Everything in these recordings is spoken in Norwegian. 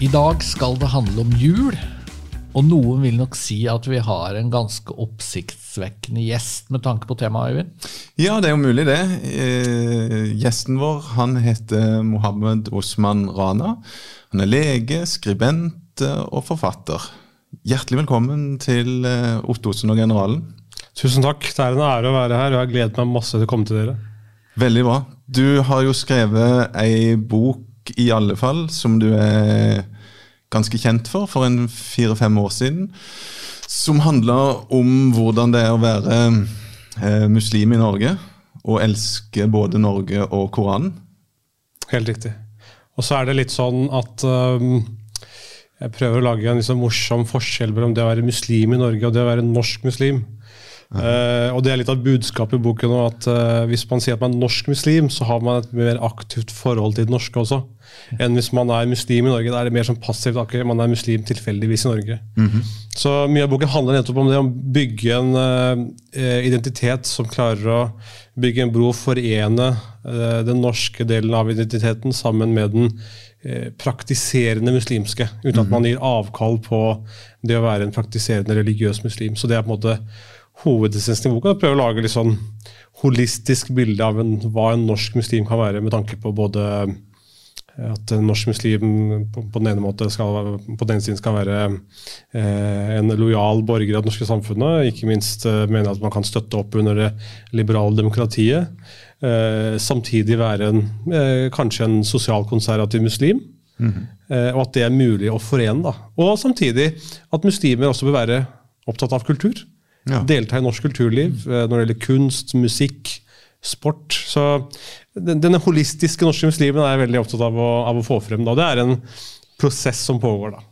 I dag skal det handle om jul, og noen vil nok si at vi har en ganske oppsiktsvekkende gjest med tanke på temaet, Øyvind? Ja, det er jo mulig, det. Eh, gjesten vår han heter Mohammed Osman Rana. Han er lege, skribent eh, og forfatter. Hjertelig velkommen til eh, Ottosen og generalen. Tusen takk. Det er en ære å være her, og jeg har gledet meg masse til å komme til dere. Veldig bra. Du har jo skrevet ei bok, i alle fall, som du er ganske kjent for, for en fire-fem år siden. Som handler om hvordan det er å være eh, muslim i Norge, og elske både Norge og Koranen. Helt riktig. Og så er det litt sånn at um, jeg prøver å lage en liksom morsom forskjell mellom det å være muslim i Norge og det å være norsk muslim. Uh, og det er litt av budskapet i boken at uh, hvis man sier at man er norsk muslim, så har man et mer aktivt forhold til det norske også. Enn hvis man er muslim i Norge. Da er det mer sånn passivt akkurat man er muslim tilfeldigvis i Norge. Mhm. Så mye av boken handler nettopp om det å bygge en uh, identitet som klarer å bygge en bro og forene den norske delen av identiteten sammen med den praktiserende muslimske. Uten at man gir avkall på det å være en praktiserende religiøs muslim. Så det er på en måte hovedessensen i boka. Prøve å lage litt sånn holistisk bilde av en, hva en norsk muslim kan være, med tanke på både at en norsk muslim på, på den ene måte skal, på den siden skal være eh, en lojal borger av det norske samfunnet. Ikke minst eh, mener at man kan støtte opp under det liberale demokratiet. Eh, samtidig være en, eh, kanskje en sosialkonservativ muslim. Eh, og at det er mulig å forene. Da. Og samtidig at muslimer også bør være opptatt av kultur. Ja. Delta i norsk kulturliv eh, når det gjelder kunst, musikk, sport. Så den, denne holistiske norske muslimen er jeg veldig opptatt av å, av å få frem. Da. Det er en prosess som pågår. da.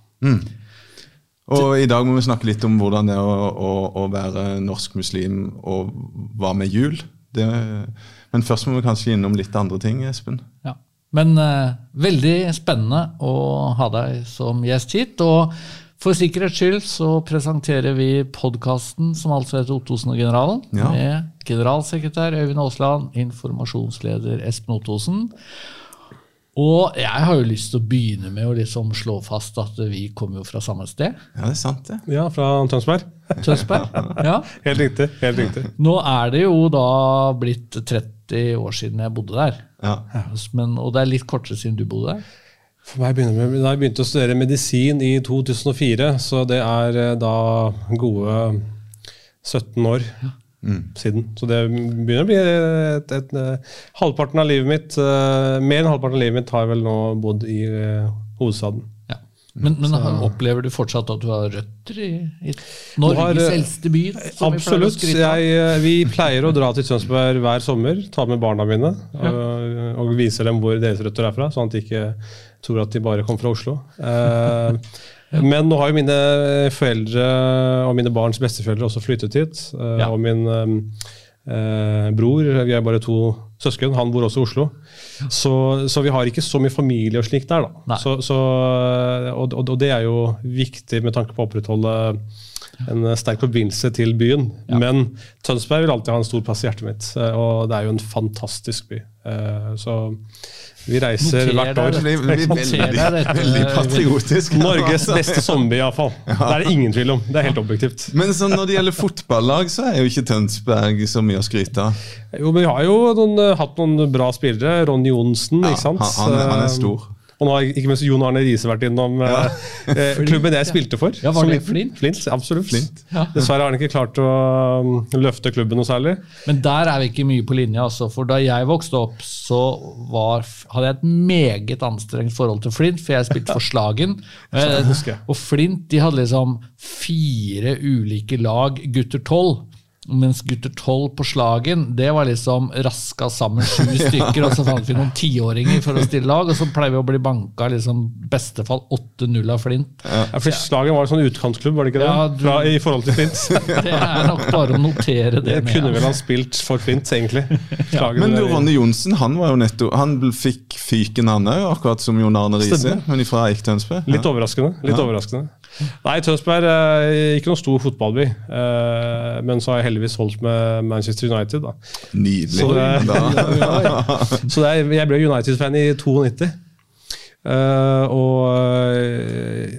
Og i dag må vi snakke litt om hvordan det er å, å, å være norsk muslim og hva med jul. Det, men først må vi kanskje innom litt andre ting, Espen. Ja. Men uh, veldig spennende å ha deg som gjest hit. Og for sikkerhets skyld så presenterer vi podkasten som altså heter Ottosen og generalen, Ja. med generalsekretær Øyvind Aasland, informasjonsleder Espen Ottosen. Og jeg har jo lyst til å begynne med å liksom slå fast at vi kommer jo fra samme sted. Ja, det er sant, det. Ja, fra Tønsberg. Tønsberg. Ja. Helt riktig. helt riktig. Nå er det jo da blitt 30 år siden jeg bodde der. Ja. Men, og det er litt kortere siden du bodde der. For meg begynner Da jeg begynte å studere medisin i 2004, så det er eh, da gode 17 år siden. Så det begynner å bli et, et, et, Halvparten av livet mitt, Uh, mer enn halvparten av livet mitt har jeg vel nå bodd i uh, hovedstaden. Ja. Men, men opplever du fortsatt at du har røtter i, i Norges har, eh, eldste by? som vi pleier Absolutt. Jeg, eh, vi pleier å dra til Tønsberg hver sommer, ta med barna mine og, og viser dem hvor deres røtter er fra, sånn at de ikke tror at de bare kommer fra Oslo. Eh, men nå har jo mine foreldre og mine barns besteforeldre også flyttet hit. eh, Ja. Og min eh, bror, vi er bare to søsken, han bor også i Oslo. Så, så vi har ikke så mye familie og slikt der. Da. Så, så, og, og, det er jo viktig med tanke på å opprettholde en sterk forbindelse til byen. Men Tønsberg vil alltid ha en stor plass i hjertet mitt, eh, og det er jo en fantastisk by. Eh, Så vi reiser Noter hvert år. Det blir, blir veldig, veldig patriotisk. Norges beste zombie, iallfall. Det er det ingen tvil om. Det er helt objektivt. Men når det gjelder fotballag, så er jo ikke Tønsberg så mye å skryte av. Jo, men Vi har jo noen, eh, hatt noen bra spillere. Ronny Johnsen, Ja, ikke sant? han, han, er- han er stor. Og nå har ikke minst Jon Arne Riise vært innom ja. eh, klubben jeg spilte for. Ja, var det. Flint? Flint, absolutt. Flint. Ja. Dessverre har han ikke klart å um, løfte klubben noe særlig. Men der er vi ikke mye på linje. Altså, for da jeg vokste opp, så var, hadde jeg et meget anstrengt forhold til Flint, for jeg spilte for Slagen. Og Flint de hadde liksom fire ulike lag, gutter tolv. Mens gutter tolv på Slagen, det var liksom raska sammen sju stykker, og så fant vi noen tiåringer for å stille lag, og så pleier vi å bli banka liksom beste fall 8-0 av Flint. Ja, for Slagen var en sånn utkantsklubb, var det ikke det? Ja, du- Fra, I forhold til Flint. Det er nok bare å notere det. Det med, kunne vel ha spilt for Flint, egentlig. Slagen Men du, Ronny Johnsen han var jo nettopp, han fikk fyken, han òg, akkurat som Jon Arne Riise. Men fra Eik Tønsberg. Litt overraskende. litt Ja. overraskende. Nei, Tønsberg er ikke noen stor fotballby. eh, Men så har jeg heldigvis holdt med Manchester United. da. Nydelig. Så det- Da- Så det jeg ble United-fan i 92. Eh, og eh,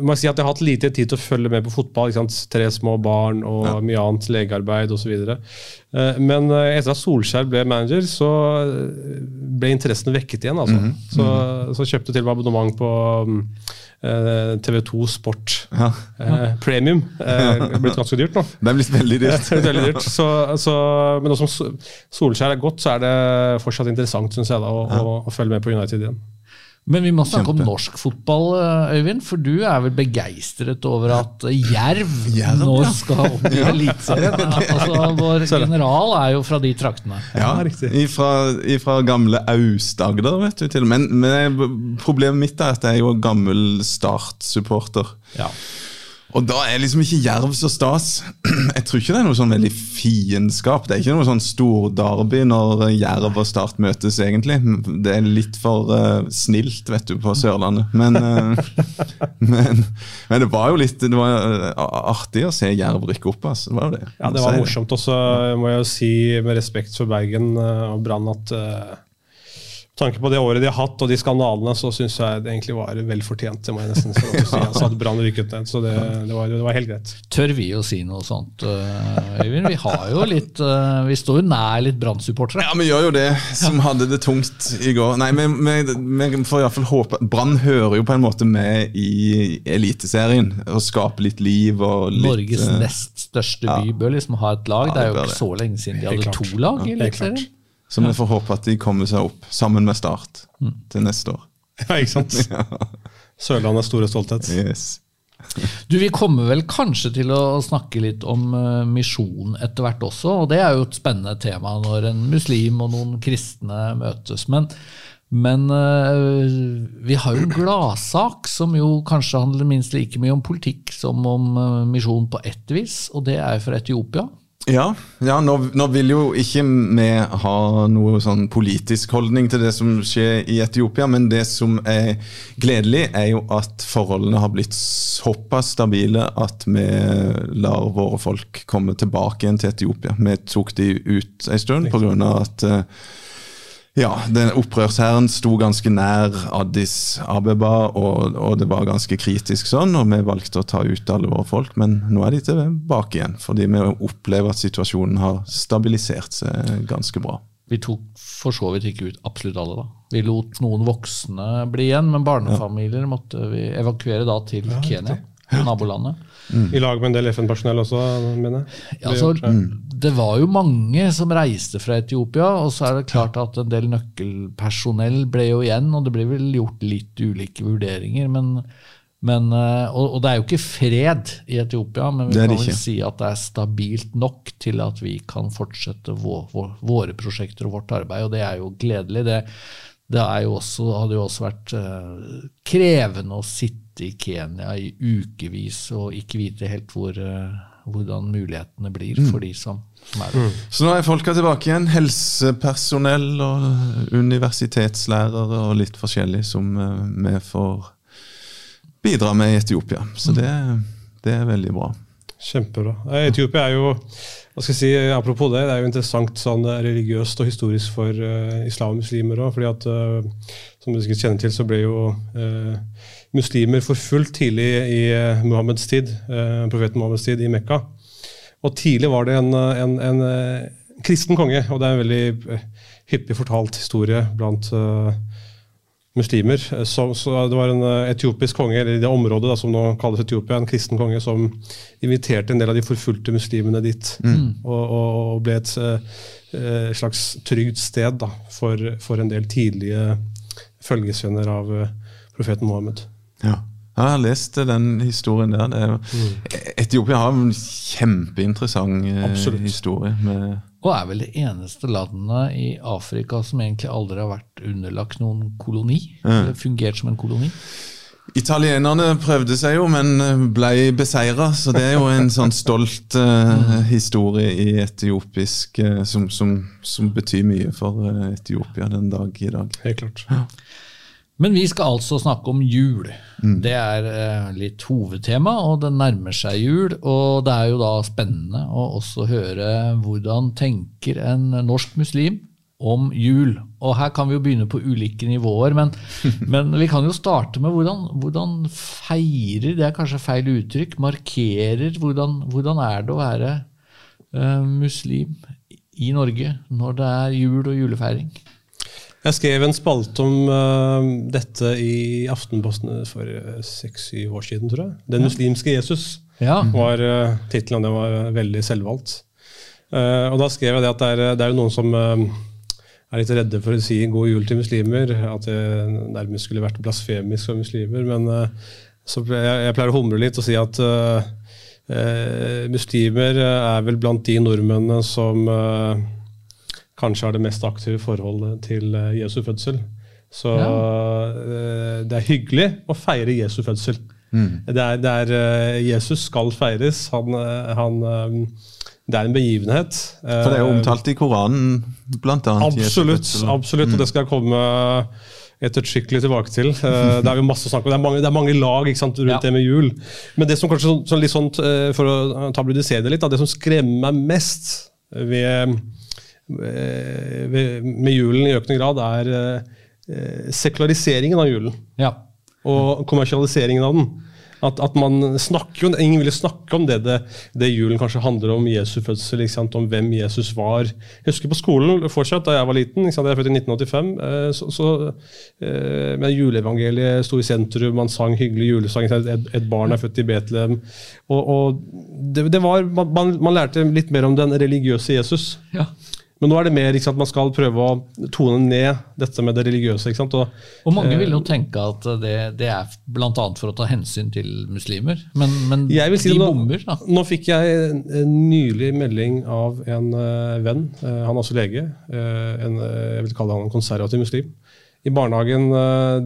må jeg si at jeg har hatt lite tid til å følge med på fotball. Tre små barn og Ja. mye annet legearbeid osv. Men eh, etter at Solskjær ble manager, så eh, ble interessen vekket igjen. altså. Mhm. Så, så kjøpte til med abonnement på eh, TV2 Sport Ja. eh, Premium. Uh, blitt ganske dyrt nå. Det er blitt veldig dyrt. Er veldig dyrt. Så, så, men nå som Solskjær er godt, så er det fortsatt interessant synes jeg da, å, å, å følge med på United igjen. Men vi må snakke om norsk fotball, eh, Øyvind. For du er vel begeistret over at eh, Jerv, Jerv, nå ja. skal opp i Eliteserien? Altså, vår general er jo fra de traktene. Ja, riktig. Ifra, ifra gamle Aust-Agder, vet du. til og med. Men, men problemet mitt er at jeg er jo gammel Start-supporter. Ja. Og da er liksom ikke Jerv så stas. Jeg tror ikke det er noe sånn veldig fiendskap. Det er ikke noe sånn storderby når Jerv og Start møtes, egentlig. Det er litt for uh, snilt, vet du, på Sørlandet. Men, uh, men, men det var jo litt det var eh, artig å se Jerv rykke opp. Altså. Det var jo det. Ja, det var morsomt. Og så må jeg jo si med respekt for Bergen og Brann at med tanke på det året de har hatt og de skandalene, så syns jeg det egentlig var vel fortjent. Det må jeg nesten si. Altså, at Brann rykket ned, så det, det, var, det var helt greit. Tør vi å si noe sånt, eh, Øyvind? Vi har jo litt eh, Vi står jo nær litt Brann-supportere. Ja, vi gjør jo det, som hadde det tungt i går. Nei, vi, vi, vi får i hvert fall håpe Brann hører jo på en måte med i Eliteserien og skaper litt liv og litt Norges eh, nest største by bør liksom ha et lag. Ja, det er jo ikke så lenge siden de hadde to lag i Ja, Eliteserien. Så vi får håpe at de kommer seg opp sammen med Start til neste år. Ja, ikke sant? Sørlandets store stolthet. Yes. Du, Vi kommer vel kanskje til å snakke litt om eh, misjon etter hvert også, og det er jo et spennende tema når en muslim og noen kristne møtes. Men, men eh, vi har jo en gladsak som jo kanskje handler minst like mye om politikk som om eh, misjon på ett vis, og det er fra Etiopia. Ja, ja nå, nå vil jo ikke vi ha noe sånn politisk holdning til det som skjer i Etiopia, men det som er gledelig, er jo at forholdene har blitt såpass stabile at vi lar våre folk komme tilbake igjen til Etiopia. Vi tok de ut en stund pga. at eh, ja, den opprørshæren sto ganske nær Addis Abeba, og, og det var ganske kritisk sånn, og vi valgte å ta ut alle våre folk, men nå er de tilbake igjen, fordi vi opplever at situasjonen har stabilisert seg ganske bra. Vi tok for så vidt ikke ut absolutt alle, da. Vi lot noen voksne bli igjen, men barnefamilier måtte vi evakuere da til Kenya, nabolandet. I lag med en del FN-personell også, mener jeg. Ja, altså, Det var jo mange som reiste fra Etiopia, og så er det klart at en del nøkkelpersonell ble jo igjen, og det ble vel gjort litt ulike vurderinger. Men, men, eh, og, og det er jo ikke fred i Etiopia, men vi kan det vel ikke. si at det er stabilt nok til at vi kan fortsette vår, vår, våre prosjekter og vårt arbeid, og det er jo gledelig. Det, det er jo også, hadde jo også vært eh, krevende å sitte i Kenya i ukevis og ikke vite helt hvor, eh, hvordan mulighetene blir Mm. for de som, som er der. Så nå er folka tilbake igjen. Helsepersonell og universitetslærere og litt forskjellig som eh, vi får bidra med i Etiopia. Så det, det er veldig bra. Kjempebra. Eh, Etiopia er jo hva skal jeg si, Apropos det, det er jo interessant sånn religiøst og historisk for uh, islam og muslimer òg. fordi at, eh, som du sikkert kjenner til, så ble jo eh, muslimer forfulgt tidlig i uh, Muhammeds tid, eh, profeten Muhammeds tid i Mekka. Og tidlig var det en, eh, en, en eh, kristen konge, og det er en veldig eh, hyppig fortalt historie blant uh, muslimer. Eh, Så, så det var en eh, etiopisk konge, eller i det området da, som nå kalles Etiopia, en kristen konge som inviterte en del av de forfulgte muslimene dit. Og, og, og ble et uh, slags trygt sted da, for, for en del tidlige følgesvenner av uh, profeten Mohammed. Ja. Ja, Jeg har lest den historien der. Det er jo, Etiopia har en kjempeinteressant eh, Absolutt. historie. Med, Og er vel det eneste landet i Afrika som egentlig aldri har vært underlagt noen koloni. Eller fungert som en koloni. Italienerne prøvde seg jo, men ble beseira. Så det er jo en sånn stolt uh, historie i etiopisk uh, som, som, som betyr mye for eh, Etiopia den dag i dag. Helt klart. Men vi skal altså snakke om jul. Det er eh, litt hovedtema, og det nærmer seg jul. Og det er jo da spennende å også høre hvordan tenker en norsk muslim om jul. Og her kan vi jo begynne på ulike nivåer, men, men vi kan jo starte med hvordan, hvordan, feirer, det er kanskje feil uttrykk, markerer Hvordan, hvordan er det å være uh, muslim i Norge når det er jul og julefeiring? Jeg skrev en spalte om uh, dette i Aftenposten for seks-syv år siden, tror jeg. 'Den muslimske Jesus' ja. var uh, tittelen. Den var veldig selvvalgt. Uh, og da skrev jeg det at det er, det er noen som er litt redde for å si 'god jul' til muslimer. At det nærmest skulle vært blasfemisk for muslimer. Men så jeg, jeg, pleier å humre litt og si at muslimer er vel blant de nordmennene som kanskje har det mest aktive forholdet til eh, Jesu fødsel. Så ja. Eh, det er hyggelig å feire Jesu fødsel. Mm. Det, er, det er, eh, Jesus skal feires. Han, han, det er en begivenhet. For det er jo omtalt i Koranen, blant annet. Absolutt. absolutt, mm. og det skal jeg komme ettertrykkelig tilbake til. Det er jo masse snakk om. Det er mange, det er mange lag sant, rundt ja. det med jul. Men det som kanskje sånn, sånn litt sånt, for å tabloidisere det litt, det som skremmer meg mest ved Eh, med julen i økende grad, er eh, sekulariseringen av julen. Ja. Og kommersialiseringen av den. At, at, man snakker jo, Ingen ville snakke om det, det, det julen kanskje handler om, Jesu fødsel, om hvem Jesus var. Jeg husker på skolen fortsatt, da jeg var liten, jeg er født i 1985, eh, så, så men juleevangeliet sto i sentrum, man sang hyggelig julesang, et, et barn er født i Betlehem. Og, og det, det, var, man, man, lærte litt mer om den religiøse Jesus. Ja. Men nå er det mer at man skal prøve å tone ned dette med det religiøse. Og, og, mange vil jo eh, tenke at det, det er bl.a. for å ta hensyn til muslimer, men, men si de nå, bommer. da. Nå fikk jeg en nylig melding av en uh, venn, uh, han er også lege. Uh, en, jeg vil kalle han en konservativ muslim. I barnehagen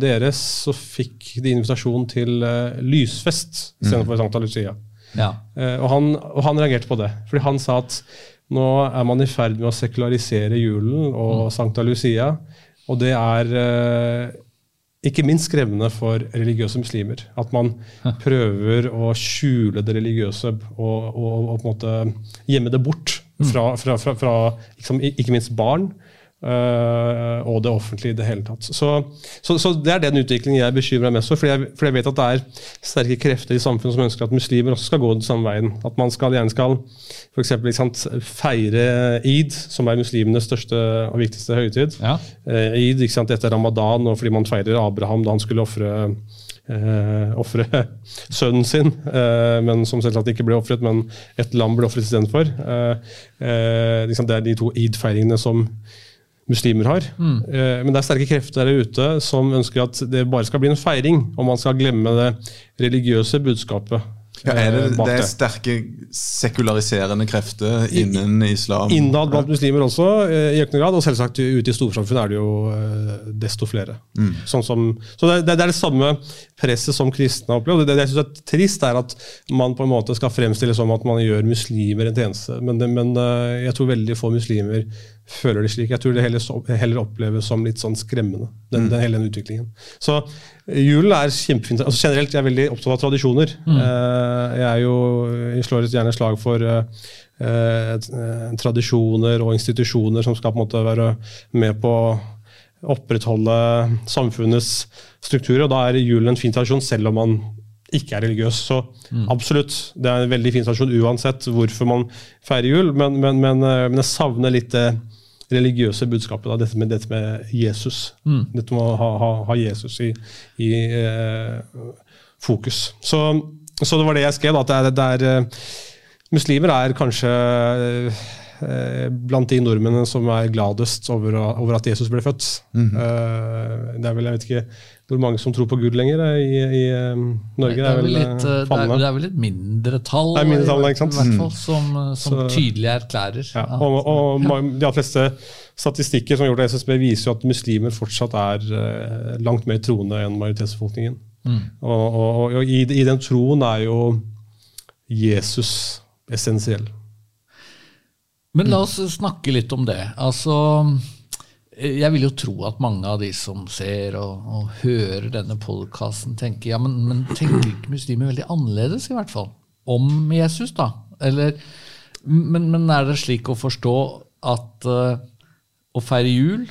deres så fikk de invitasjon til lysfest istedenfor mm. Sankta Lucia. Ja. og, han, og han reagerte på det, fordi han sa at nå er man i ferd med å sekularisere julen og mm. Sankta Lucia. Og det er eh, ikke minst skremmende for religiøse muslimer. At man prøver å skjule det religiøse og, og, og på en måte gjemme det bort mm. fra, fra, fra, fra liksom, ikke minst barn. Uh, og det offentlige i det hele tatt. Så, så, så Det er den utviklingen jeg bekymrer meg mest for. For jeg, for jeg vet at det er sterke krefter i samfunnet som ønsker at muslimer også skal gå den samme veien. At man skal, gjerne skal for eksempel, sant, feire id, som er muslimenes største og viktigste høytid. Ja. Uh, id sant, etter ramadan, og fordi man feirer Abraham da han skulle ofre uh, ofre sønnen sin, uh, men som selvsagt ikke ble ofret, men et lam ble ofret istedenfor. Uh, uh, liksom det er de to id-feiringene som muslimer har. Mm. Eh, men det er sterke krefter der ute som ønsker at det bare skal bli en feiring, og man skal glemme det religiøse budskapet. Ja, er det, eh, det er sterke sekulariserende krefter innen islam? Innad blant muslimer også, eh, i økende grad. Og selvsagt ute i storsamfunnet er det jo desto flere. Mm. Sånn som, så det, det, er det samme presset som kristne har opplevd. Det, det jeg synes er trist, er at man på en måte skal fremstille som at man gjør muslimer en tjeneste. Men, men jeg tror veldig få muslimer føler det slik. Jeg tror det heller, heller oppleves som litt sånn skremmende, den, mm. den, hele den utviklingen. Så eh, julen er kjempefint. Altså, generelt jeg er veldig opptatt av tradisjoner. Mm. Uh, jeg, jo, jeg, slår gjerne slag for uh, uh, tradisjoner og institusjoner som skal på en måte være med på å opprettholde samfunnets strukturer. og Da er julen en fin tradisjon, selv om man ikke er religiøs. Så mm. absolutt, det er en veldig fin tradisjon uansett hvorfor man feirer jul, men, men, men, men jeg savner litt det religiøse budskapet. Da, dette, med, dette med Jesus. Mm. Dette med å ha, ha, ha Jesus i, i eh, fokus. Så, så, det var det jeg skrev. at det er, det er, eh, Muslimer er kanskje eh, blant de nordmennene som er gladest over, over at Jesus ble født. Mm -hmm. det er vel, jeg vet ikke hvor mange som tror på Gud lenger i, i Norge. Det er, vel litt, det er, det er vel et mindretall, det er mindretall ikke sant? I hvert fall, som, som Så, tydelig erklærer. Ja, og, og, og de fleste statistikker som er gjort av SSB, viser jo at muslimer fortsatt er uh, langt mer troende enn majoritetsbefolkningen. Mm. Og, og, i, i, den troen er jo Jesus essensiell. Men la oss snakke litt om det. Altså jeg vil jo tro at mange av de som ser og, og hører denne podkasten, tenker ja, men, men, tenker ikke muslimer veldig annerledes, i hvert fall? Om Jesus, da? Eller, men, men er det slik å forstå at uh, å feire jul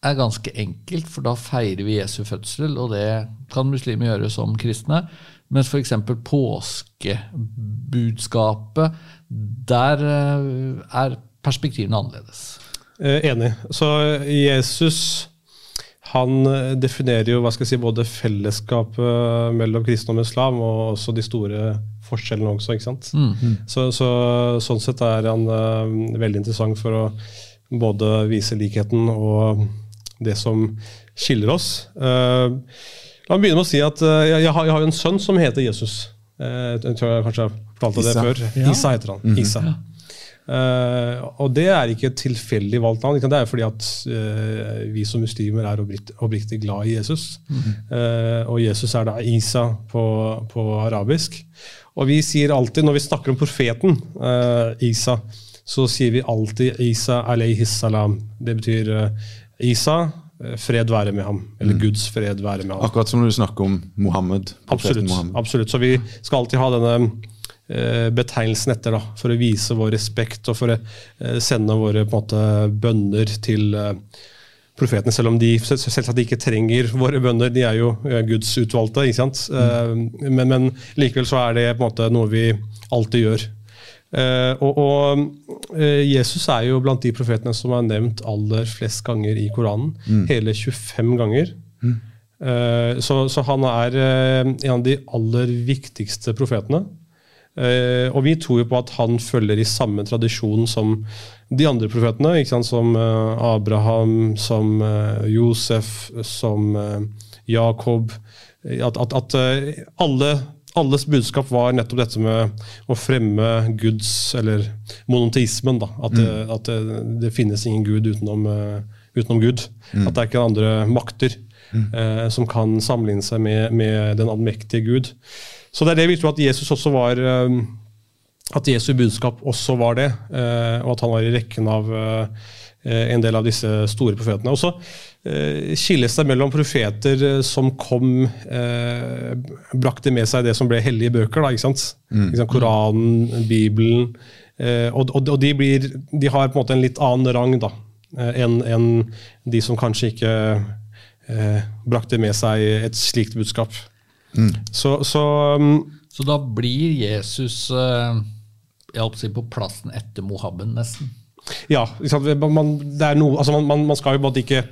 er ganske enkelt, for da feirer vi Jesu fødsel, og det kan muslimer gjøre som kristne. Mens f.eks. påskebudskapet, der eh, er perspektivene annerledes. Eh, enig. Så Jesus han eh, definerer jo hva skal jeg si, både fellesskapet mellom kristne og islam, og også de store forskjellene også. ikke sant? Mm. Så, så, sånn sett er han uh, veldig interessant for å både vise likheten og det som skiller oss. Uh, la meg begynne med å si at uh, jeg, jeg, har, jeg har en sønn som heter Jesus. Jeg tror jeg kanskje har fortalt det før. Ja. Isa heter han. Isa. Uh, og det er ikke et tilfeldig valgt navn. Det er fordi at uh, vi som muslimer er oppriktig, glad i Jesus. Eh, og Jesus er da Isa på, på arabisk. Og vi sier alltid, når vi snakker om profeten eh, Isa, så sier vi alltid Isa alayhi salam. Det betyr eh, Isa, eh, fred være med ham. Eller Guds fred være med ham. Akkurat som når du snakker om Mohammed. Absolutt. Mohammed. absolutt. Så vi skal alltid ha denne eh, betegnelsen etter, da, for å vise vår respekt og for å eh, sende våre måte, bønner til eh, profetene, selv om de sel- selvsagt ikke trenger våre bønner. De er jo eh, Guds utvalgte. ikke sant? Mm. men, men likevel så er det på en måte noe vi alltid gjør. Eh, og og eh, Jesus er jo blant de profetene som er nevnt aller flest ganger i Koranen. Hele 25 ganger. Eh, så, så han er en av de aller viktigste profetene. Og vi tror jo på at han følger i samme tradisjon som de andre profetene. Som Abraham, som Josef, som Jakob. At, at, at alle, alles budskap var nettopp dette med å fremme Guds, eller monoteismen. Da. At, det, at det, det finnes ingen gud utenom, eh, utenom Gud. At det er ikke andre makter eh, som kan sammenligne seg med, med den allmektige Gud. Så det er det vi tror at Jesus også var eh, At Jesu budskap også var det, eh, og at han var i rekken av eh, en del av disse store profetene. Og så eh, skilles det mellom profeter eh, som kom eh, Brakte med seg det som ble hellige bøker. Da, ikke sant? Ikke sant? Koranen, Bibelen. Eh, og, og, de, blir, de har på en måte en litt annen rang da, eh, enn en de som kanskje ikke eh, brakte med seg et slikt budskap. Så, så um, Så da blir Jesus eh, jeg holdt å si, på plassen etter Mohammed, nesten. Ja? Man, noe, altså man, man, man skal jo både ikke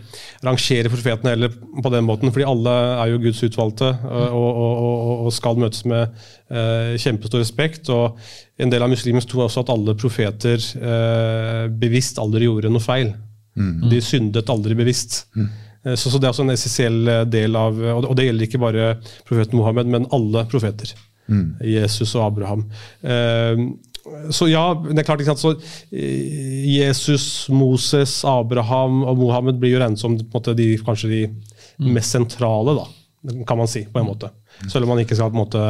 rangere profetene heller på den måten, fordi alle er jo Guds utvalgte og, og, og, og skal møtes med uh, kjempestor respekt. og En del av muslimene tror også at alle profeter uh, bevisst aldri gjorde noe feil. De syndet aldri bevisst. Mm. Så, så Det er også en essensiell del av og det- gjelder ikke bare profeten Mohammed, men alle profeter. Jesus og Abraham. Eh, så ja, det er klart ikke sant, så eh, Jesus, Moses, Abraham og Mohammed blir jo regnet som måte, de, kanskje de mest sentrale, da, kan man si. på en måte. Selv om man ikke skal på en måte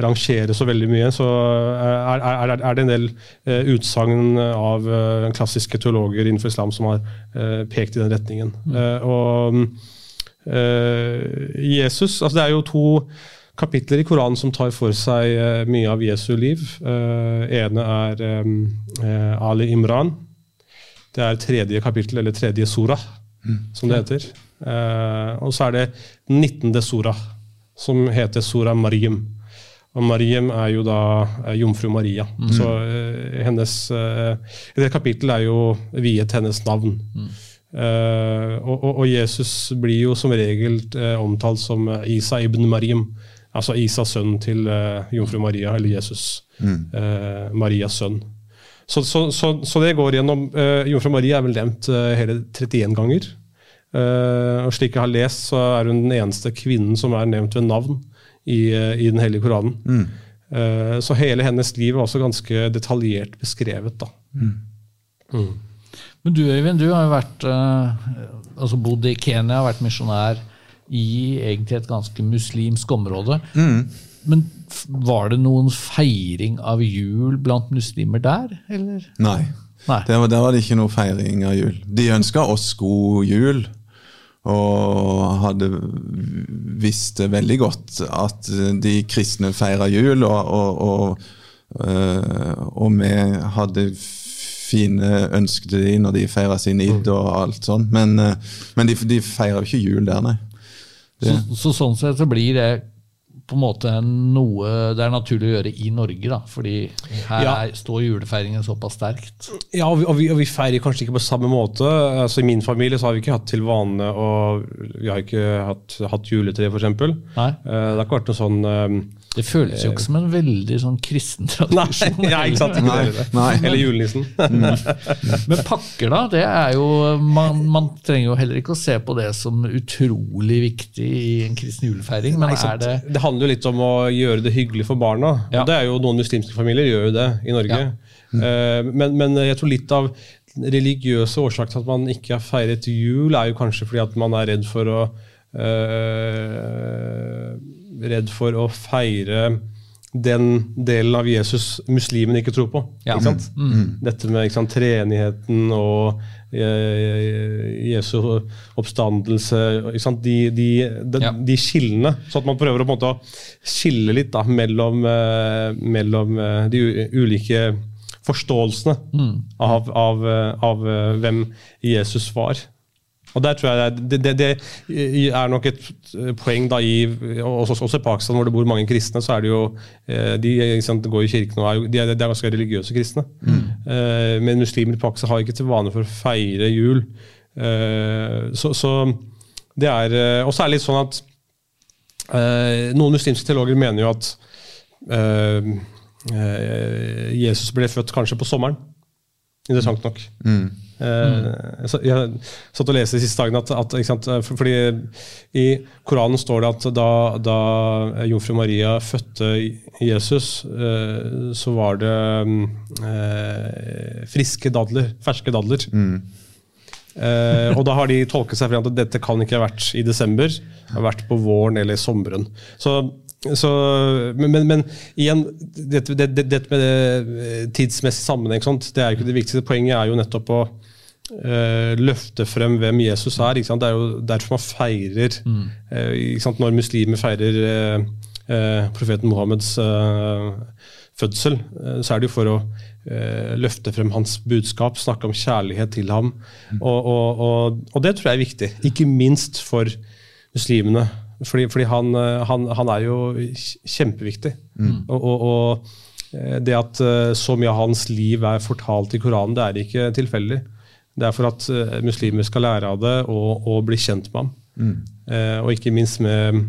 rangere så veldig mye, så er, er, er det en del eh, utsagn av eh, klassiske teologer innenfor islam som har eh, pekt i den retningen. Eh, og eh, Jesus altså Det er jo to kapitler i Koranen som tar for seg eh, mye av Jesu liv. Uh, ene er um, Ali Imran. Det er tredje kapittel, eller tredje surah, som det heter. Uh, og så er det 19. sura, som heter sura Mariam. Og Mariam er jo da eh, jomfru Maria. Så uh, hennes Det kapittelet er jo viet hennes navn. Eh, og, og, og Jesus blir jo som regel uh, omtalt som Isa ibn Maryam. Altså Isas sønn til uh, jomfru Maria, eller Jesus. Eh, Marias sønn. Så, så, så, så det går gjennom uh, Jomfru Maria er vel nevnt hele 31 ganger. Eh, og slik jeg har lest, så er hun den eneste kvinnen som er nevnt ved navn i, i Den hellige Koranen. Eh, så hele hennes liv er også ganske detaljert beskrevet. da. Men du Øyvind, du har jo vært, altså bodd i Kenya, vært misjonær i egentlig et ganske muslimsk område. Men var det noen feiring av jul blant muslimer der, eller? Nei. Nei. Der, var- der var det ikke noe feiring av jul. De ønska oss god jul. Og hadde visste veldig godt at de kristne feira jul, og, og, og, øh, og vi hadde fine ønsker til de når de feirer sin id og alt sånt. men, eh, men de, de feirer jo ikke jul der, nei. Så, så sånn sett så blir det på en måte noe det er naturlig å gjøre i Norge, da, fordi her Ja. er, står julefeiringen såpass sterkt. Ja, og vi, og, vi, og vi feirer kanskje ikke på samme måte. Altså I min familie så har vi ikke hatt til vane å Vi har ikke hatt, hatt juletre, f.eks. Nei. Det har ikke vært noe sånn eh, Det føles jo ikke som en veldig sånn kristen Nei, tradisjon. ja, ikke sant? Ikke Nei, det. nei. Eller julenissen. Men pakker, da? det er jo, man, man trenger jo heller ikke å se på det som utrolig viktig i en kristen julefeiring, men Nei, er det det handler jo litt om å gjøre det hyggelig for barna. Ja. Og det er jo Noen muslimske familier gjør jo det i Norge. Eh, men, men jeg tror litt av religiøse årsaker til at man ikke har feiret jul, er jo kanskje fordi at man er redd for å eh, Redd for å feire den delen av Jesus muslimene ikke tror på. Ja. Ikke sant? Dette med ikke sant, treenigheten og eh, Jesu oppstandelse ikke sant? De, de, de, Ja. de skillene. Så at man prøver å på en måte å skille litt da, mellom, eh, mellom eh, de ulike forståelsene av, av, av eh, hvem Jesus var. Og der tror jeg det, det, det er nok et eh, poeng da i Også, også i Pakistan, hvor det bor mange kristne, så er det jo eh, De sant, går i kirken og er, de er, de er ganske religiøse kristne. Mm. Men muslimer i Pakistan har ikke til vane for å feire jul. Eh, Så, så det er eh, Og så er det litt sånn at eh, noen muslimske teologer mener jo at eh, eh, Jesus ble født kanskje på sommeren. Interessant nok. Eh, så jeg satt og leste de siste dagene at, at sant, fordi i Koranen står det at da, da jomfru Maria fødte Jesus, eh, så var det mm, eh, friske dadler, ferske dadler. Eh, og da har de tolket seg frem til at dette kan ikke ha vært i desember, det har vært på våren eller sommeren. Så, så, men, men, igjen, dette, det, det, det med eh, tidsmessig sammenheng, sånt, det er jo ikke det viktigste. Poenget er jo nettopp å eh, løfte frem hvem Jesus er. Det er jo derfor man feirer eh, ikke sant? Når muslimer feirer eh, eh, profeten Mohammeds eh, fødsel, eh, så er det jo for å eh, løfte frem hans budskap, snakke om kjærlighet til ham. Og, og, og, og det tror jeg er viktig, ikke minst for muslimene. Fordi, fordi han, eh, han, han er jo kjempeviktig. Og, og, eh, det at eh, så mye av hans liv er fortalt i Koranen, det er ikke tilfeldig. Det er for at eh, muslimer skal lære av det og, og bli kjent med ham. Eh, og ikke minst med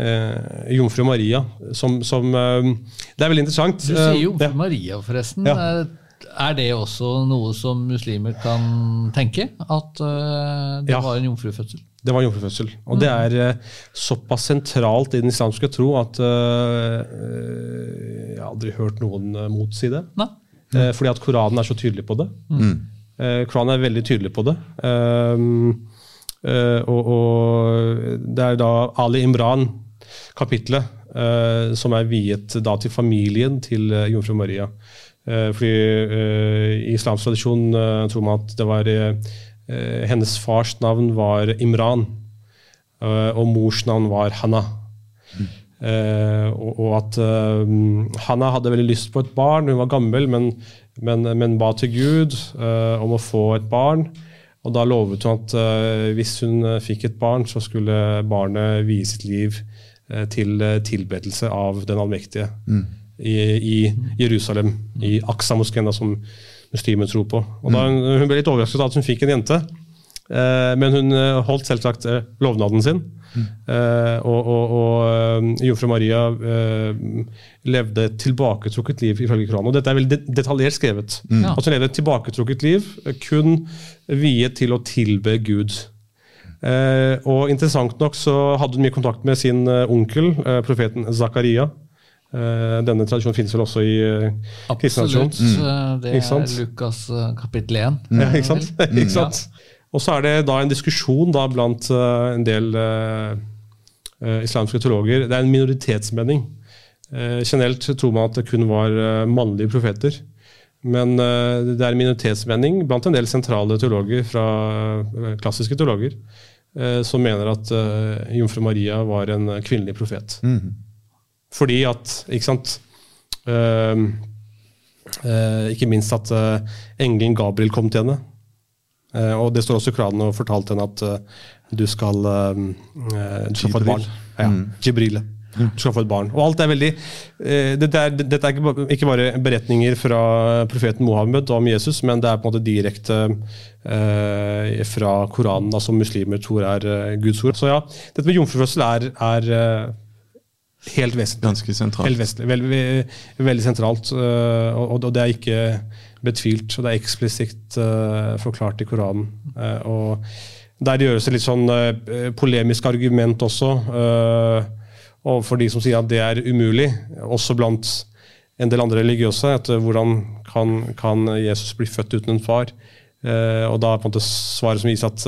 eh, jomfru Maria, som, som eh, Det er veldig interessant. Du sier Eh, jomfru ja. Maria, forresten. Ja. Eh, Er det også noe som muslimer kan tenke? At eh, det Ja. var en jomfrufødsel? Det var jomfrufødsel. Og det er eh, såpass sentralt i den islamske tro at jeg har aldri hørt noen motsi det. Eh, fordi at Koranen er så tydelig på det. Eh, Koranen er veldig tydelig på det. Um, eh, og, og det er da Ali Imran-kapitlet eh, som er viet da til familien til eh, jomfru Maria. Eh, fordi eh, I islamsk tradisjon eh, tror man at det var eh, eh, hennes fars navn var Imran, eh, og mors navn var Hanna. Uh, og, og at uh, Hanna hadde veldig lyst på et barn, hun var gammel, men, men, men ba til Gud uh, om å få et barn. Og da lovet hun at uh, hvis hun eh, fikk et barn, så skulle barnet vie sitt liv uh, til tilbedelse av den allmektige i, i Jerusalem, i Aksa-moskeen, som muslimer tror på. Og da hun, hun ble litt overrasket av at hun fikk en jente, men hun eh, holdt selvsagt eh, lovnaden sin. Eh, og og, og eh, jomfru Maria eh, levde et tilbaketrukket liv ifølge Koranen. Og dette er veldig detaljert skrevet. Mm. At hun levde et tilbaketrukket liv, eh, kun viet til å tilbe Gud. Eh, og interessant nok så hadde hun mye kontakt med sin eh, onkel, eh, profeten Zakaria. Eh, denne tradisjonen finnes vel også i kristen tradisjon. Absolutt. eh, Det er Lukas eh, kapittel 1. Ja, ikke sant? ikke sant? Og så er det da en diskusjon da blant eh, en del eh, eh, islamske teologer. Det er en minoritetsmening. Generelt tror man at det kun var mannlige profeter. Men det er en minoritetsmening blant en del sentrale teologer, fra klassiske teologer, som mener at jomfru Maria var en kvinnelig profet. Fordi at, ikke sant ikke minst at engelen Gabriel kom til henne. Eh, og det står også i Koranen og fortalte henne at eh, du skal, eh, du skal få et barn. Ja, Jibril. Du skal få et barn. Og alt er veldig Dette er, dette er ikke bare beretninger fra profeten Mohammed om Jesus, men det er på en måte direkte fra Koranen, altså muslimer tror er Guds ord. Så ja, dette med jomfrufødsel er, er helt vesentlig. Ganske sentralt. Helt vesentlig. Veldig, ve- veldig sentralt. Og, og det er ikke betvilt. og Det er eksplisitt uh, forklart i Koranen. Uh, Og der gjøres det litt sånn uh, polemisk argument også, overfor de som sier at det er umulig, også blant en del andre religiøse. at Hvordan kan, kan Jesus bli født uten en far? Eh, Og da er på en måte svaret som viser at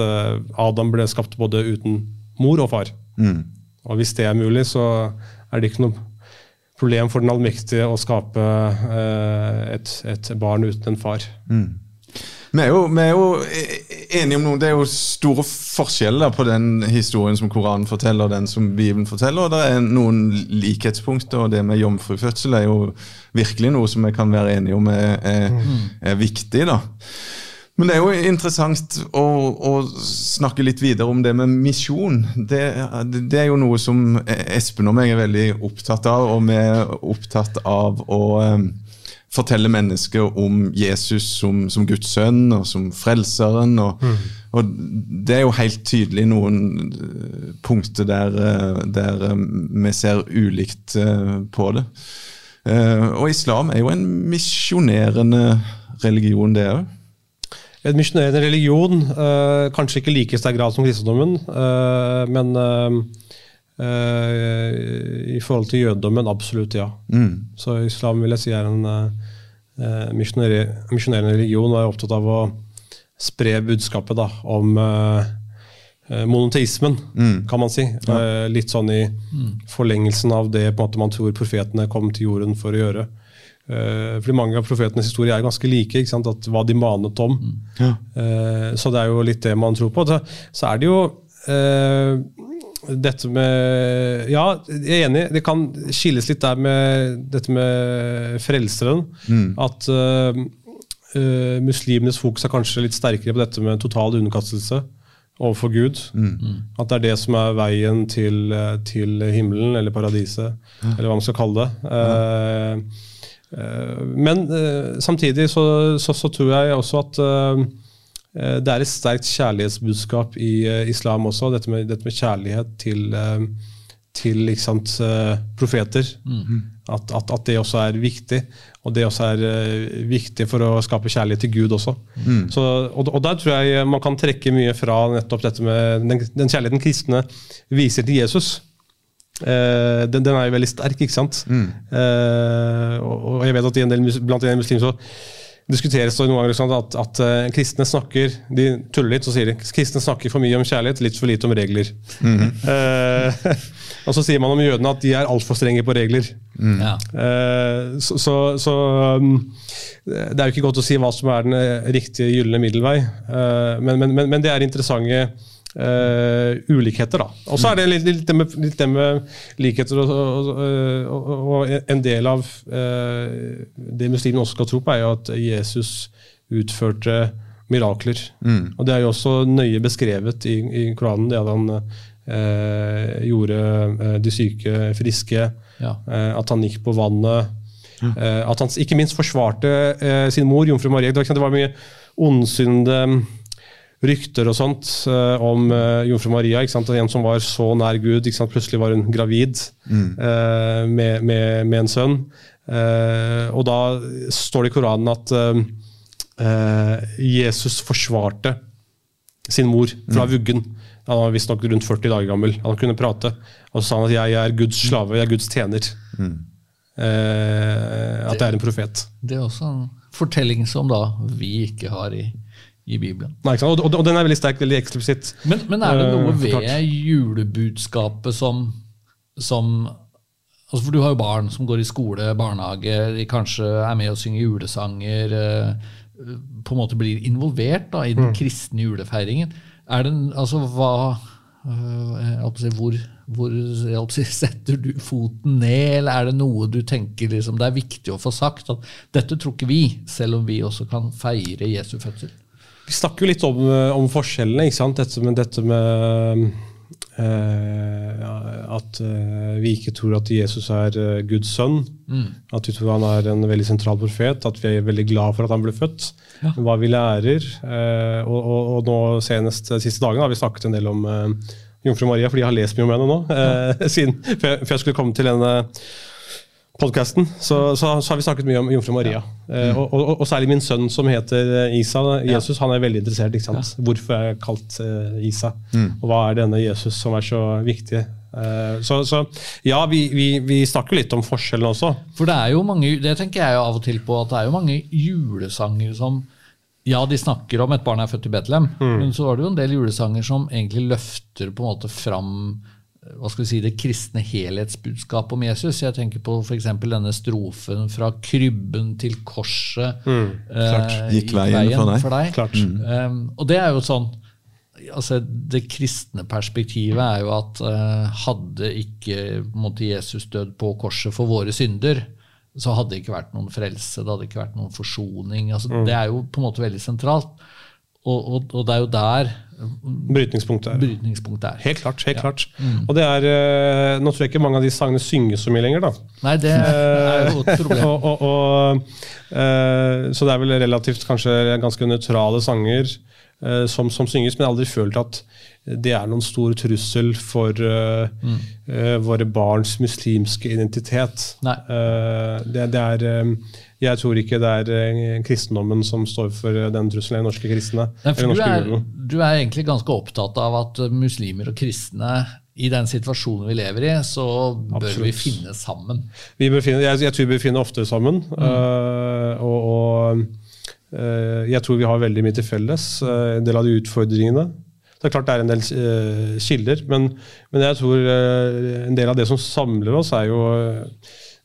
Adam ble skapt både uten mor og far. Mm. Og hvis det er mulig, så er det ikke noe problem for den allmektige å skape eh, et, et barn uten en far. Vi er, jo, vi er jo enige om noe. Det er jo store forskjeller på den historien som Koranen forteller, og den som Bibelen forteller. og Det er noen likhetspunkter, og det med jomfrufødsel er jo virkelig noe som vi kan være enige om er, er, er viktig. da. Men det er jo interessant å, å snakke litt videre om det med misjon. Det, det er jo noe som Espen og meg er veldig opptatt av, og vi er opptatt av å eh, fortelle mennesker om Jesus som, som Guds sønn og som frelseren. Og, og det er jo helt tydelig noen eh, punkter der, eh, der vi ser ulikt på det. Og islam er jo en misjonerende religion, det òg. En misjonerende religion, uh, kanskje ikke like sterk grad som kristendommen, uh, men eh, i forhold til jødedommen, absolutt ja. Så islam vil jeg si er en uh, misjonerende religion og er opptatt av å spre budskapet da, om monoteismen, kan man si. Eh, litt sånn i forlengelsen av det på en måte man tror profetene kom til jorden for å gjøre. Eh, fordi Mange av profetenes historier er ganske like. ikke sant? At Hva de manet om. Eh, så det er jo litt det man tror på. Så, så er det jo uh, dette med Ja, jeg er enig. Det kan skilles litt der med dette med frelseren. At uh, uh, muslimenes fokus er kanskje litt sterkere på dette med total underkastelse overfor Gud. At det er det som er veien til, til himmelen, eller paradiset, eller hva man skal kalle det. Eh, Eh, Men eh, samtidig så, så, så tror jeg også at eh, eh, det er et sterkt kjærlighetsbudskap i eh, islam også. Dette med, dette med kjærlighet til, eh, til sant, Mm profeter. At, at, at det også er viktig. Og det også er eh, viktig for å skape kjærlighet til Gud også. Så, og, og der tror jeg man kan trekke mye fra nettopp dette med den, den kjærligheten kristne viser til Jesus. Eh, den, den er jo veldig sterk, ikke sant? Eh, og, og jeg vet at i en del, mus- blant en del muslimer så diskuteres det noen ganger at, at uh, kristne snakker De tuller litt, så sier de kristne snakker for mye om kjærlighet, litt for lite om regler. eh, og så sier man om jødene at de er altfor strenge på regler. Ja. Eh, så så, så um, det er jo ikke godt å si hva som er den riktige gylne middelvei, eh, men, men, men, men det er interessante eh, ulikheter. da. Og så er det litt, litt, det med, litt det med likheter og, og, og, og en del av uh, det muslimene også skal tro på, er jo at Jesus utførte mirakler. Og det er jo også nøye beskrevet i, i Koranen, det at han uh, gjorde de syke friske, Ja. at han gikk på vannet, eh, at han ikke minst forsvarte sin mor, jomfru Marie. Det var, det var mye ondsynnede rykter og sånt eh, om eh, jomfru Maria. Ikke sant? En som var så nær Gud. Ikke sant? Plutselig var hun gravid eh, med, med, med en sønn. Eh, og da står det i Koranen at eh, eh, Jesus forsvarte sin mor fra vuggen. Han var visstnok rundt 40 dager gammel. Han kunne prate. Og så sa han at jeg er Guds slave, jeg er Guds tjener. Eh, at jeg er en profet. Det er også en fortelling som da vi ikke har i, i Bibelen. Nei? Og, og, den er veldig sterk, veldig eksplisitt. Men, men er det noe Eh, ved julebudskapet som, som altså For du har jo barn som går i skole, barnehage, de kanskje er med og synger julesanger. eh, På en måte blir involvert da, i Mm. den kristne julefeiringen. Er det, altså, hva, å si, hvor, hvor si, setter du foten ned, eller er det noe du tenker liksom, det er viktig å få sagt? At dette tror ikke vi, selv om vi også kan feire Jesu fødsel. Vi snakker jo litt om, eh, om forskjellene. ikke sant? Dette med, dette med Uh, at uh, vi ikke tror at Jesus er uh, Guds sønn. Mm. At vi tror han er en veldig sentral profet. At vi er veldig glad for at han ble født. Ja. Hva vi lærer. og, og, og nå senest de siste dagene har vi snakket en del om Jomfru Maria, fordi jeg har lest mye om henne nå. eh, siden, før jeg skulle komme til denne podkasten, så, så, så har vi snakket mye om jomfru Maria. Eh, og, og, og særlig min sønn som heter eh, Isa. Jesus han er veldig interessert. ikke sant? Hvorfor er jeg kalt uh, Isa? Og hva er denne Jesus som er så viktig? Så, så ja, vi, vi, vi snakker litt om forskjellene også. For det er jo mange, det tenker jeg jo av og til på, at det er jo mange julesanger som ja, de snakker om et barn er født i Betlehem, men så var det jo en del julesanger som egentlig løfter på en måte fram hva skal vi si, det kristne helhetsbudskapet om Jesus. Jeg tenker på f.eks. denne strofen fra krybben til korset. eh, Gikk veien for deg. Klart. Um, og det er jo sånn altså Det kristne perspektivet er jo at uh, hadde ikke måtte Jesus dødd på korset for våre synder, så hadde det ikke vært noen frelse, det hadde ikke vært noen forsoning. Altså, Det er jo på en måte veldig sentralt. Og, og, og det er jo der Brytningspunktet. er- brytningspunktet er. Helt klart. helt klart. Og det er, eh, Nå tror jeg ikke mange av de sangene synges så mye lenger. da. Nei, det er jo et problem. og, og, og, eh, så det er vel relativt kanskje ganske nøytrale sanger eh, som, som synges, men jeg har aldri følt at det er noen stor trussel for uh, mm. uh, våre barns muslimske identitet. Eh, det, det er, um, jeg tror ikke det er eh, kristendommen som står for eh, den trusselen, de norske kristne. Nei, eller norske du er, du er egentlig ganske opptatt av at uh, muslimer og kristne i den situasjonen vi lever i, så bør Absolutt. vi finne sammen. Vi befinner, jeg, jeg tror vi befinner oftere sammen. øh, og og jeg tror vi har veldig mye til felles. øh, en del av de utfordringene. Det er klart det er en del øh, kilder, men, men jeg tror en del av det som samler oss, er jo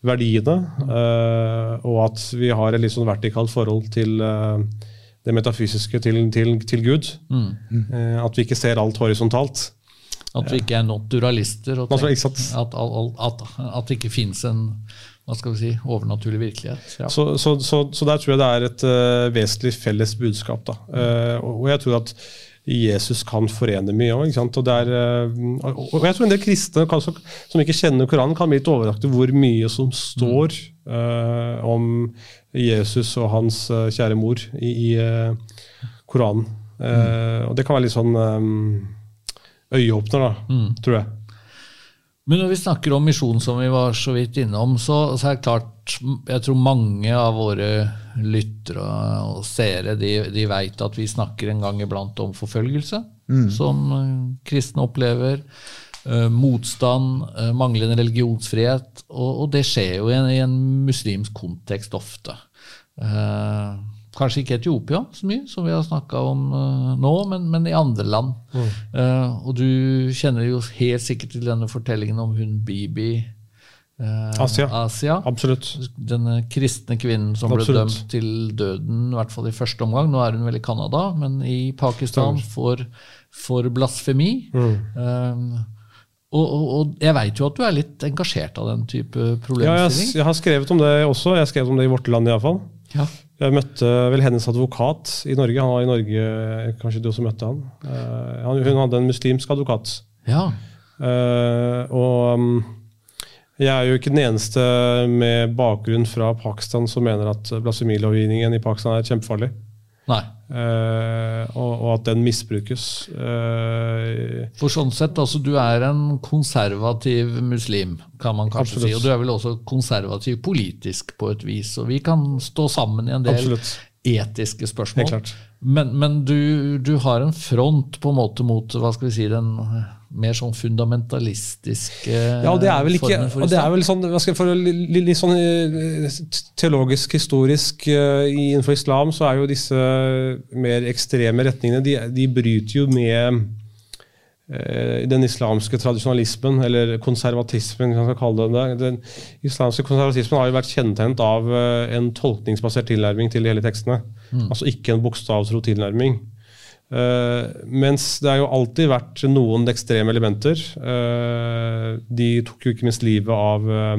verdiene. og at vi har et litt sånn vertikalt forhold til det metafysiske, til, til, til Gud. Eh, at vi ikke ser alt horisontalt. At vi ikke er naturalister. Og tenker at, at, at, at det ikke fins en hva skal vi si, overnaturlig virkelighet. Ja. Så, så, så, så der tror jeg det er et uh, vesentlig felles budskap. Da. Uh, og, og jeg tror at Jesus kan forene mye òg. Og, er, eh, og og jeg tror en del kristne kan, som ikke kjenner Koranen, kan bli litt overrasket over hvor mye som står om Jesus og hans kjære mor i, i Koranen. Mm. Og det kan være litt sånn um, øyeåpner, da, tror jeg. Men når vi snakker om misjon, som vi var så vidt innom, så, så er det klart Jeg tror mange av våre lyttere og seere de, de vet at vi snakker en gang iblant om forfølgelse, som eh, kristne opplever. eh, motstand, eh, manglende religionsfrihet. Og, og det skjer jo i en, i en muslimsk kontekst ofte. Kanskje ikke Etiopia så mye, som vi har snakka om uh, nå, men, men i andre land. Eh, og du kjenner jo helt sikkert til denne fortellingen om hun Bibi Uh, Asia. Asia. Absolutt. Denne kristne kvinnen som ble dømt til døden, i hvert fall i første omgang. Nå er hun vel i Canada, men i Pakistan for, for blasfemi. Mm. Og, og, og jeg veit jo at du er litt engasjert av den type Ja, jeg, jeg har skrevet om det også. Jeg har skrevet om det i Vårt Land iallfall. Ja. Jeg møtte vel hennes advokat i Norge. Han var i Norge, Kanskje du også møtte han? Eh, han hun hadde en muslimsk advokat. ja. Uh, og um, jeg er jo ikke den eneste med bakgrunn fra Pakistan som mener at blasfemilovgivningen i Pakistan er kjempefarlig. Nei. Eh, og, og at den misbrukes. Eh, For sånn sett, altså du er en konservativ muslim, kan man kanskje Absolutt. si. Og du er vel også konservativ politisk på et vis. Og vi kan stå sammen i en del Absolutt. etiske spørsmål. Men, men du, du har en front på en måte mot hva skal vi si, den mer sånn fundamentalistiske Ja, og det er vel ikke for og det er vel sånn, for li- li- litt sånn eh, teologisk, historisk eh, innenfor islam, så er jo disse mer ekstreme retningene De, de bryter jo med eh, den islamske tradisjonalismen, eller konservatismen, hvis man skal kalle det det. Den islamske konservatismen har jo vært kjennetegnet av en tolkningsbasert tilnærming til de hele tekstene. Altså ikke en bokstavtro tilnærming. Uh, mens det har jo alltid vært noen ekstreme elementer. Uh, de tok jo ikke minst livet av uh,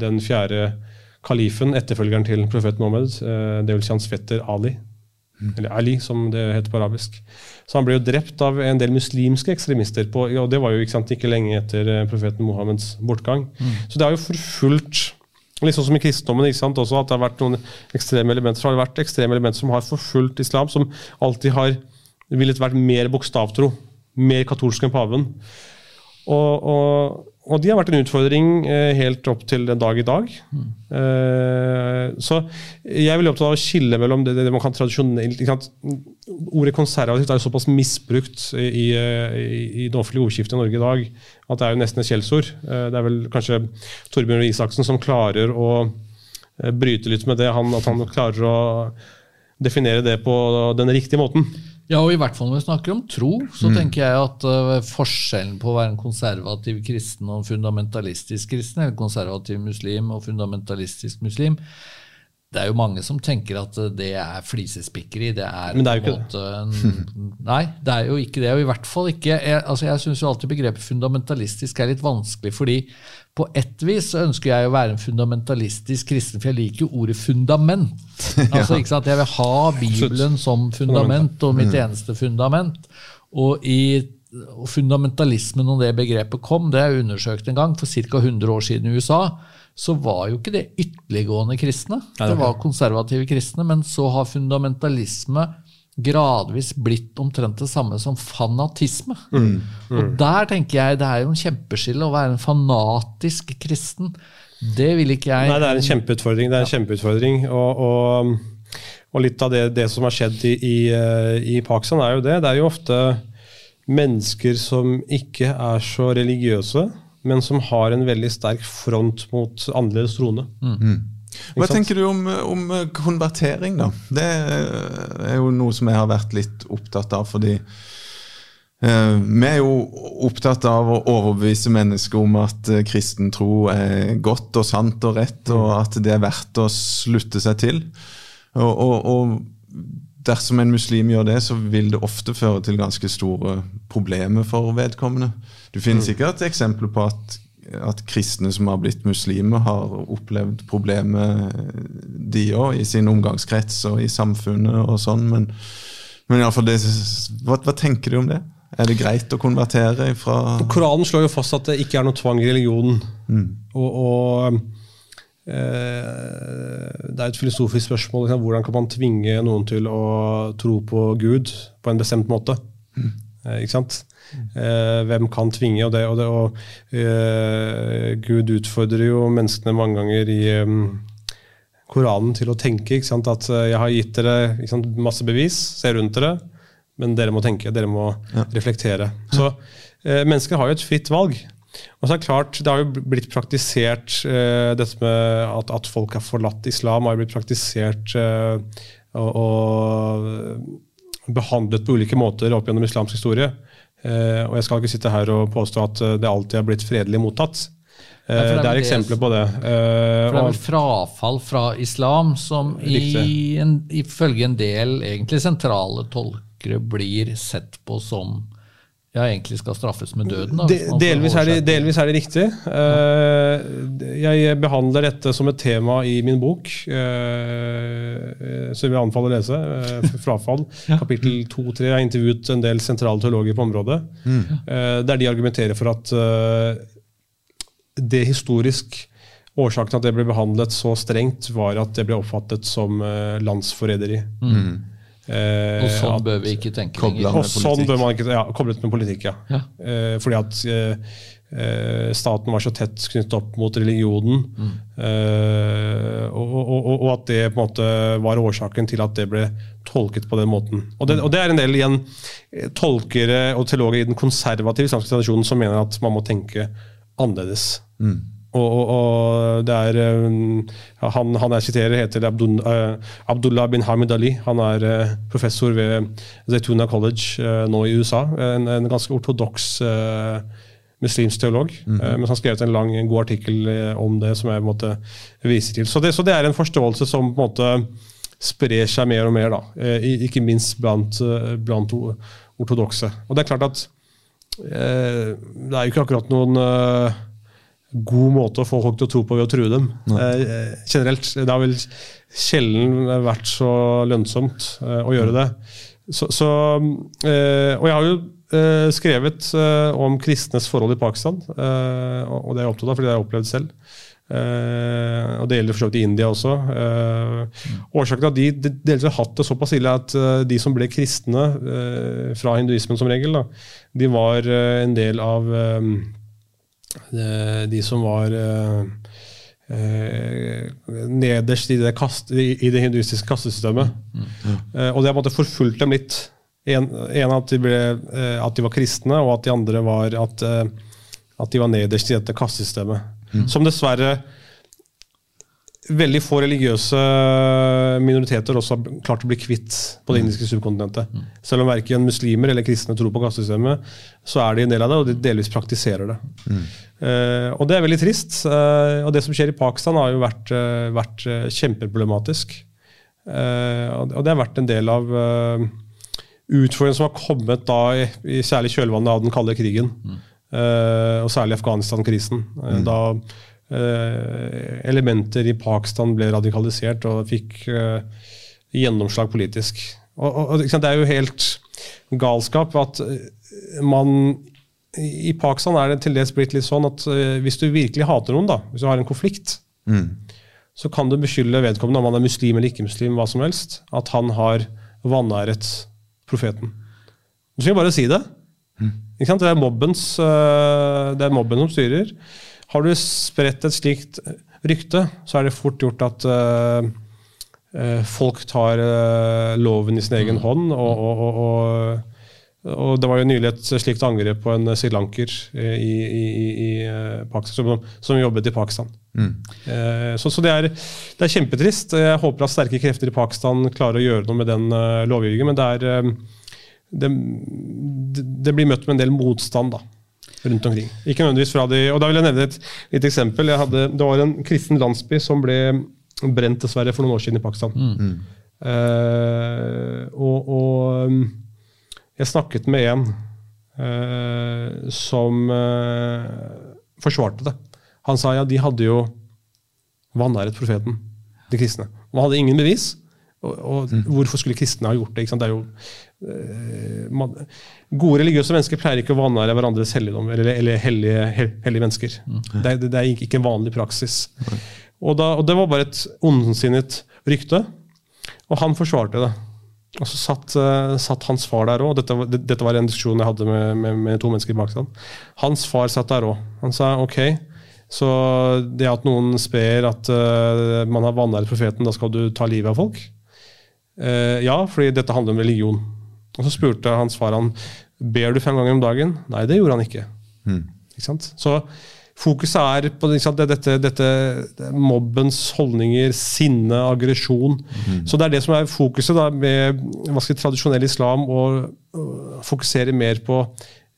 den fjerde kalifen, etterfølgeren til profeten Mohammed, uh, dvs. Hans fetter Ali. Mm. Eller Ali, som det heter på arabisk. Så han ble jo drept av en del muslimske ekstremister. På, og det var jo ikke, sant, ikke lenge etter profeten Mohammeds bortgang. Mm. Så det har jo forfulgt Sånn som i kristendommen ikke sant, også, at det har vært noen ekstreme elementer. Så har det vært ekstreme elementer som har forfulgt islam, som alltid har villet vært mer bokstavtro. Mer katolsk enn paven. Og, og, og, de har vært en utfordring eh, helt opp til den dag i dag. Mm. Eh, så jeg er opptatt av å skille mellom det, det man kan tradisjonelt Ordet konservativt er jo såpass misbrukt i, i, i, det offentlige ordskiftet i Norge i dag at det er jo nesten et skjellsord. Eh, det er vel kanskje Torbjørn Isaksen som klarer å bryte litt med det. Han, at han klarer å definere det på den riktige måten. Ja, og i hvert fall når vi snakker om tro, så mm. tenker jeg at uh, forskjellen på å være en konservativ kristen og en fundamentalistisk kristen, eller konservativ muslim og fundamentalistisk muslim, det er jo mange som tenker at eh, det er flisespikkeri. Det er, Men det er jo ikke det. En, nei, det er jo ikke det. Og i hvert fall ikke Jeg, altså jeg syns jo alltid begrepet fundamentalistisk er litt vanskelig, fordi på ett vis så ønsker jeg å være en fundamentalistisk kristen, for jeg liker jo ordet fundament. Altså, ikke sant? Jeg vil ha Bibelen som fundament, og mitt mm. eneste fundament. Og i og fundamentalismen om det begrepet kom, det er undersøkt en gang for ca. 100 år siden i USA så var jo ikke det ytterliggående kristne. Det var konservative kristne, men så har fundamentalisme gradvis blitt omtrent det samme som fanatisme. Mm, mm. Og der tenker jeg det er jo en kjempeskille å være en fanatisk kristen. Det vil ikke jeg Nei, det er en kjempeutfordring. Det er en kjempeutfordring. Og, og, og litt av det, det, som har skjedd i, i, i Pakistan, er jo det. Det er jo ofte mennesker som ikke er så religiøse men som har en veldig sterk front mot annerledes troende. Mm. mm. Hva tenker du om, om, konvertering, da? Det er jo noe som jeg har vært litt opptatt av. fordi eh, vi er jo opptatt av å overbevise mennesker om at eh, kristen tro er godt og sant og rett, og mm. at det er verdt å slutte seg til. Og, og, og dersom en muslim gjør det, så vil det ofte føre til ganske store problemer for vedkommende. Du finner mm. sikkert eksempler på at, at kristne som har blitt muslimer, har opplevd problemer, de òg, i sin omgangskrets og i samfunnet og sånn. Men, men iallfall det hva, hva tenker du om det? Er det greit å konvertere fra Koranen slår jo fast at det ikke er noe tvang i religionen. Mm. Og, og det er et filosofisk spørsmål. Liksom, hvordan kan man tvinge noen til å tro på Gud på en bestemt måte? Mm. Eh, ikke sant? Eh, hvem kan tvinge? Og, det, og, det, og uh, Gud utfordrer jo menneskene mange ganger i um, Koranen til å tenke. At eh, jeg har gitt dere masse bevis, se rundt dere, men dere må tenke, dere må ja. reflektere. Så uh, mennesker har jo et fritt valg. Og så er Det klart, det har jo blitt praktisert uh, dette med at, at, folk har forlatt islam, har jo blitt praktisert uh, og, og behandlet på ulike måter opp gjennom islamsk historie. Uh, og jeg skal ikke sitte her og påstå at det alltid har blitt fredelig mottatt. Ja, det, er det, er eksempler på det. for det er vel frafall fra islam som i en, ifølge en del egentlig sentrale tolkere blir sett på som ja, egentlig skal straffes med døden? Da, delvis, er det, delvis, er det, riktig. Uh, jeg behandler dette som et tema i min bok, uh, som jeg anbefaler å lese. Uh, 'Frafall', kapittel 2-3. Jeg har intervjuet en del sentrale teologer på området, mm. der de argumenterer for at det historisk Årsaken til at det ble behandlet så strengt, var at det ble oppfattet som landsforræderi. Mm. Eh, og sånn at, bør vi ikke tenke lenger. Og sånn bør man ikke, ja, Koblet med politikk, ja. ja. Eh, fordi at eh, eh, staten var så tett knyttet opp mot religionen. Mm. Eh, og, og, og, at det på en måte var årsaken til at det ble tolket på den måten. Og det, og det er en del igjen eh, tolkere og teologer i den konservative islamske tradisjonen som mener at man må tenke annerledes. Mm. Og, og, og, det er ja, han, han, jeg siterer, heter Abdul, uh, Abdullah bin Hamid Ali. Han er uh, professor ved Zaytuna College uh, nå i USA. En, en ganske ortodoks muslimsk teolog. Mm -hmm. men han har skrevet en lang, god artikkel om det som jeg måtte vise til. Så det, så det er en forståelse som på en måte sprer seg mer og mer, da. Eh, ikke minst blant, eh, blant ortodokse. Og det er klart at eh, det er jo ikke akkurat noen god måte å få folk til å tro på ved å true dem. Eh, generelt. Det har vel sjelden vært så lønnsomt eh, å gjøre det. Så, så, eh, og jeg har jo skrevet om kristnes forhold i Pakistan, og det er jeg opptatt av fordi det har jeg opplevd selv. Og det gjelder for så vidt i India også. Årsaken til at de, de delvis har hatt det såpass ille, at de som ble kristne fra hinduismen som regel, da, de var en del av de som var nederst i det, kast, i det, hinduistiske kastesystemet. Mm. Mm. og det har måttet forfulgt dem litt. En, en at, de ble, at, de var kristne, og at de andre var at, at de var nederst i dette kastesystemet. Mm. Som dessverre veldig få religiøse minoriteter også har klart å bli kvitt på det mm. indiske subkontinentet. Mm. Selv om verken muslimer eller kristne tror på kastesystemet, så er de en del av det, og de delvis praktiserer det. Mm. Uh, og det er veldig trist. Uh, og det som skjer i Pakistan, har jo vært, uh, vært kjempeproblematisk. og det har vært en del av utfordringen som har kommet da, i, i særlig kjølvannet av den kalde krigen. Mm. Og særlig Afghanistan-krisen. Mm. Da elementer i Pakistan ble radikalisert og fikk gjennomslag politisk. Og, og, Det er jo helt galskap at man I Pakistan er det til dels blitt litt sånn at hvis du virkelig hater noen, da, hvis du har en konflikt, mm. så kan du beskylde vedkommende, om han er muslim eller ikke muslim, hva som helst, at han har vanæret profeten. Du skal bare si det. Det er, mobbens, eh, det er mobben som styrer. Har du spredt et slikt rykte, så er det fort gjort at uh, folk tar uh, loven i sin egen mm. hånd. Og, og, og, og, det var jo nylig et slikt angrep på en srilanker i, i, i, Pakistan, som, som, jobbet i Pakistan. Mm. Så, så det, er, det, er, kjempetrist. Jeg håper at sterke krefter i Pakistan klarer å gjøre noe med den lovgivningen. men det er det, det, blir møtt med en del motstand da, rundt omkring. Ikke nødvendigvis fra de, og Da vil jeg nevne et litt eksempel. Hadde, det var en kristen landsby som ble brent dessverre for noen år siden i Pakistan. Mm. Uh, og, og, um, jeg snakket med en uh, som uh, forsvarte det. Han sa ja, de hadde jo vanæret profeten, de kristne. Man hadde ingen bevis. Og, og mm. Hvorfor skulle kristne ha gjort det? Det er jo man, gode religiøse mennesker pleier ikke å vanære hverandres helligdom, eller, eller hellige, hellige, mennesker. Mm. Det, det, det, er ikke en vanlig praksis. Og, da, og, Det var bare et ondsinnet rykte, og han forsvarte det. Og så satt, uh, satt hans far der òg. Dette, dette, var en diskusjon jeg hadde med, med, med to mennesker bak seg. Hans far satt der òg. Han sa ok, så det at noen sper at uh, man har vanæret profeten, da skal du ta livet av folk? Uh, ja, fordi dette handler om religion. Og så spurte hans far han ber du fem ganger om dagen. Nei, det gjorde han ikke. Mm. ikke så fokuset er på dette, dette, mobbens holdninger, sinne, aggresjon. Mm. Så det er det som er fokuset da, med skal, tradisjonell islam, å fokusere mer på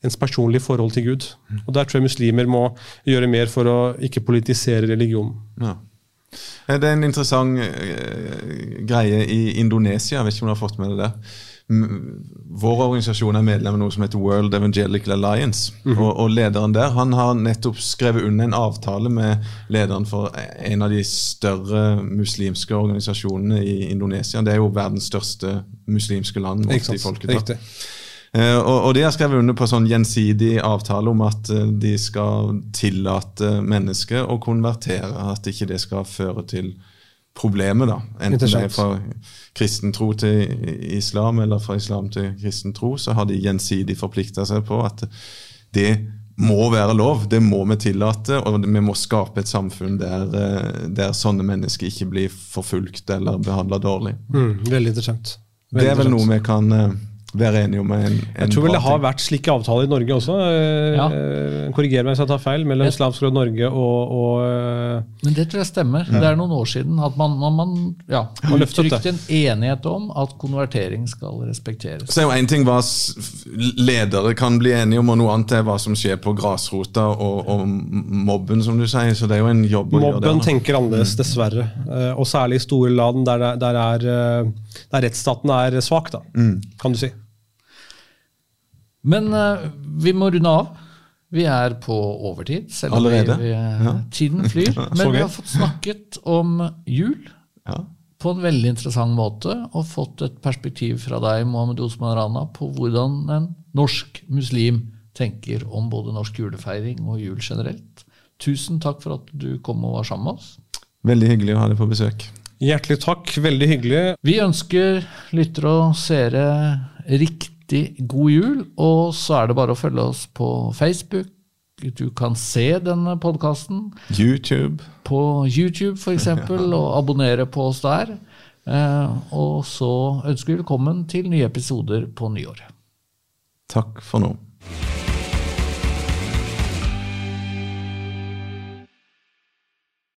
ens personlige forhold til Gud. Mm. Og Der tror jeg muslimer må gjøre mer for å ikke politisere religion. Ja. Det er en interessant uh, greie i Indonesia, jeg vet ikke om du har fått med deg det vår organisasjon er medlem av noe som heter World Evangelical Alliance. Mm -hmm. og, og, lederen der han har nettopp skrevet under en avtale med lederen for en av de større muslimske organisasjonene i Indonesia. Det er jo verdens største muslimske land. målt i folketall. Uh, og, og, de har skrevet under på sånn gjensidig avtale om at uh, de skal tillate mennesker å konvertere. At ikke det skal føre til problemet. da. Enten det er fra kristen tro til islam eller fra islam til kristen tro, så har de gjensidig forplikta seg på at det må være lov. Det må vi tillate, og vi må skape et samfunn der, eh, der sånne mennesker ikke blir forfulgt eller behandla dårlig. Mm, veldig interessant. Veldig det er vel noe vi kan eh, være enige om en, en Jeg tror vel det har vært slike avtaler i Norge også. Eh, ja. Korriger meg hvis jeg tar feil. Mellom Islamsk Råd Norge og, og, eh, Men det tror jeg stemmer. Ja. Det er noen år siden at man, man, man ja, uttrykte en enighet om at konvertering skal respekteres. Så er jo en ting hva ledere kan bli enige om, og noe annet er hva som skjer på grasrota og, og mobben, som du sier. Så det er jo en jobb å gjøre Mobben tenker annerledes, dessverre. Eh, Og særlig i store land der, der, er, eh, der rettsstaten er svak, da, kan du si. Men uh, vi må runde av. Vi er på overtid. Selv om vi, Allerede? vi, Ja. tiden flyr. Men vi har fått snakket om jul Ja. på en veldig interessant måte, og fått et perspektiv fra deg, Mohammed Osman Rana, på hvordan en norsk muslim tenker om både norsk julefeiring og jul generelt. Tusen takk for at du kom og var sammen med oss. Veldig hyggelig å ha deg på besøk. Hjertelig takk, veldig hyggelig. Vi ønsker lyttere og seere riktig god jul, og så er det bare å følge oss på Facebook. Du kan se denne podkasten YouTube. på YouTube f.eks., og abonnere på oss der. Eh, og så ønsker vi velkommen til nye episoder på nyåret. Takk for nå.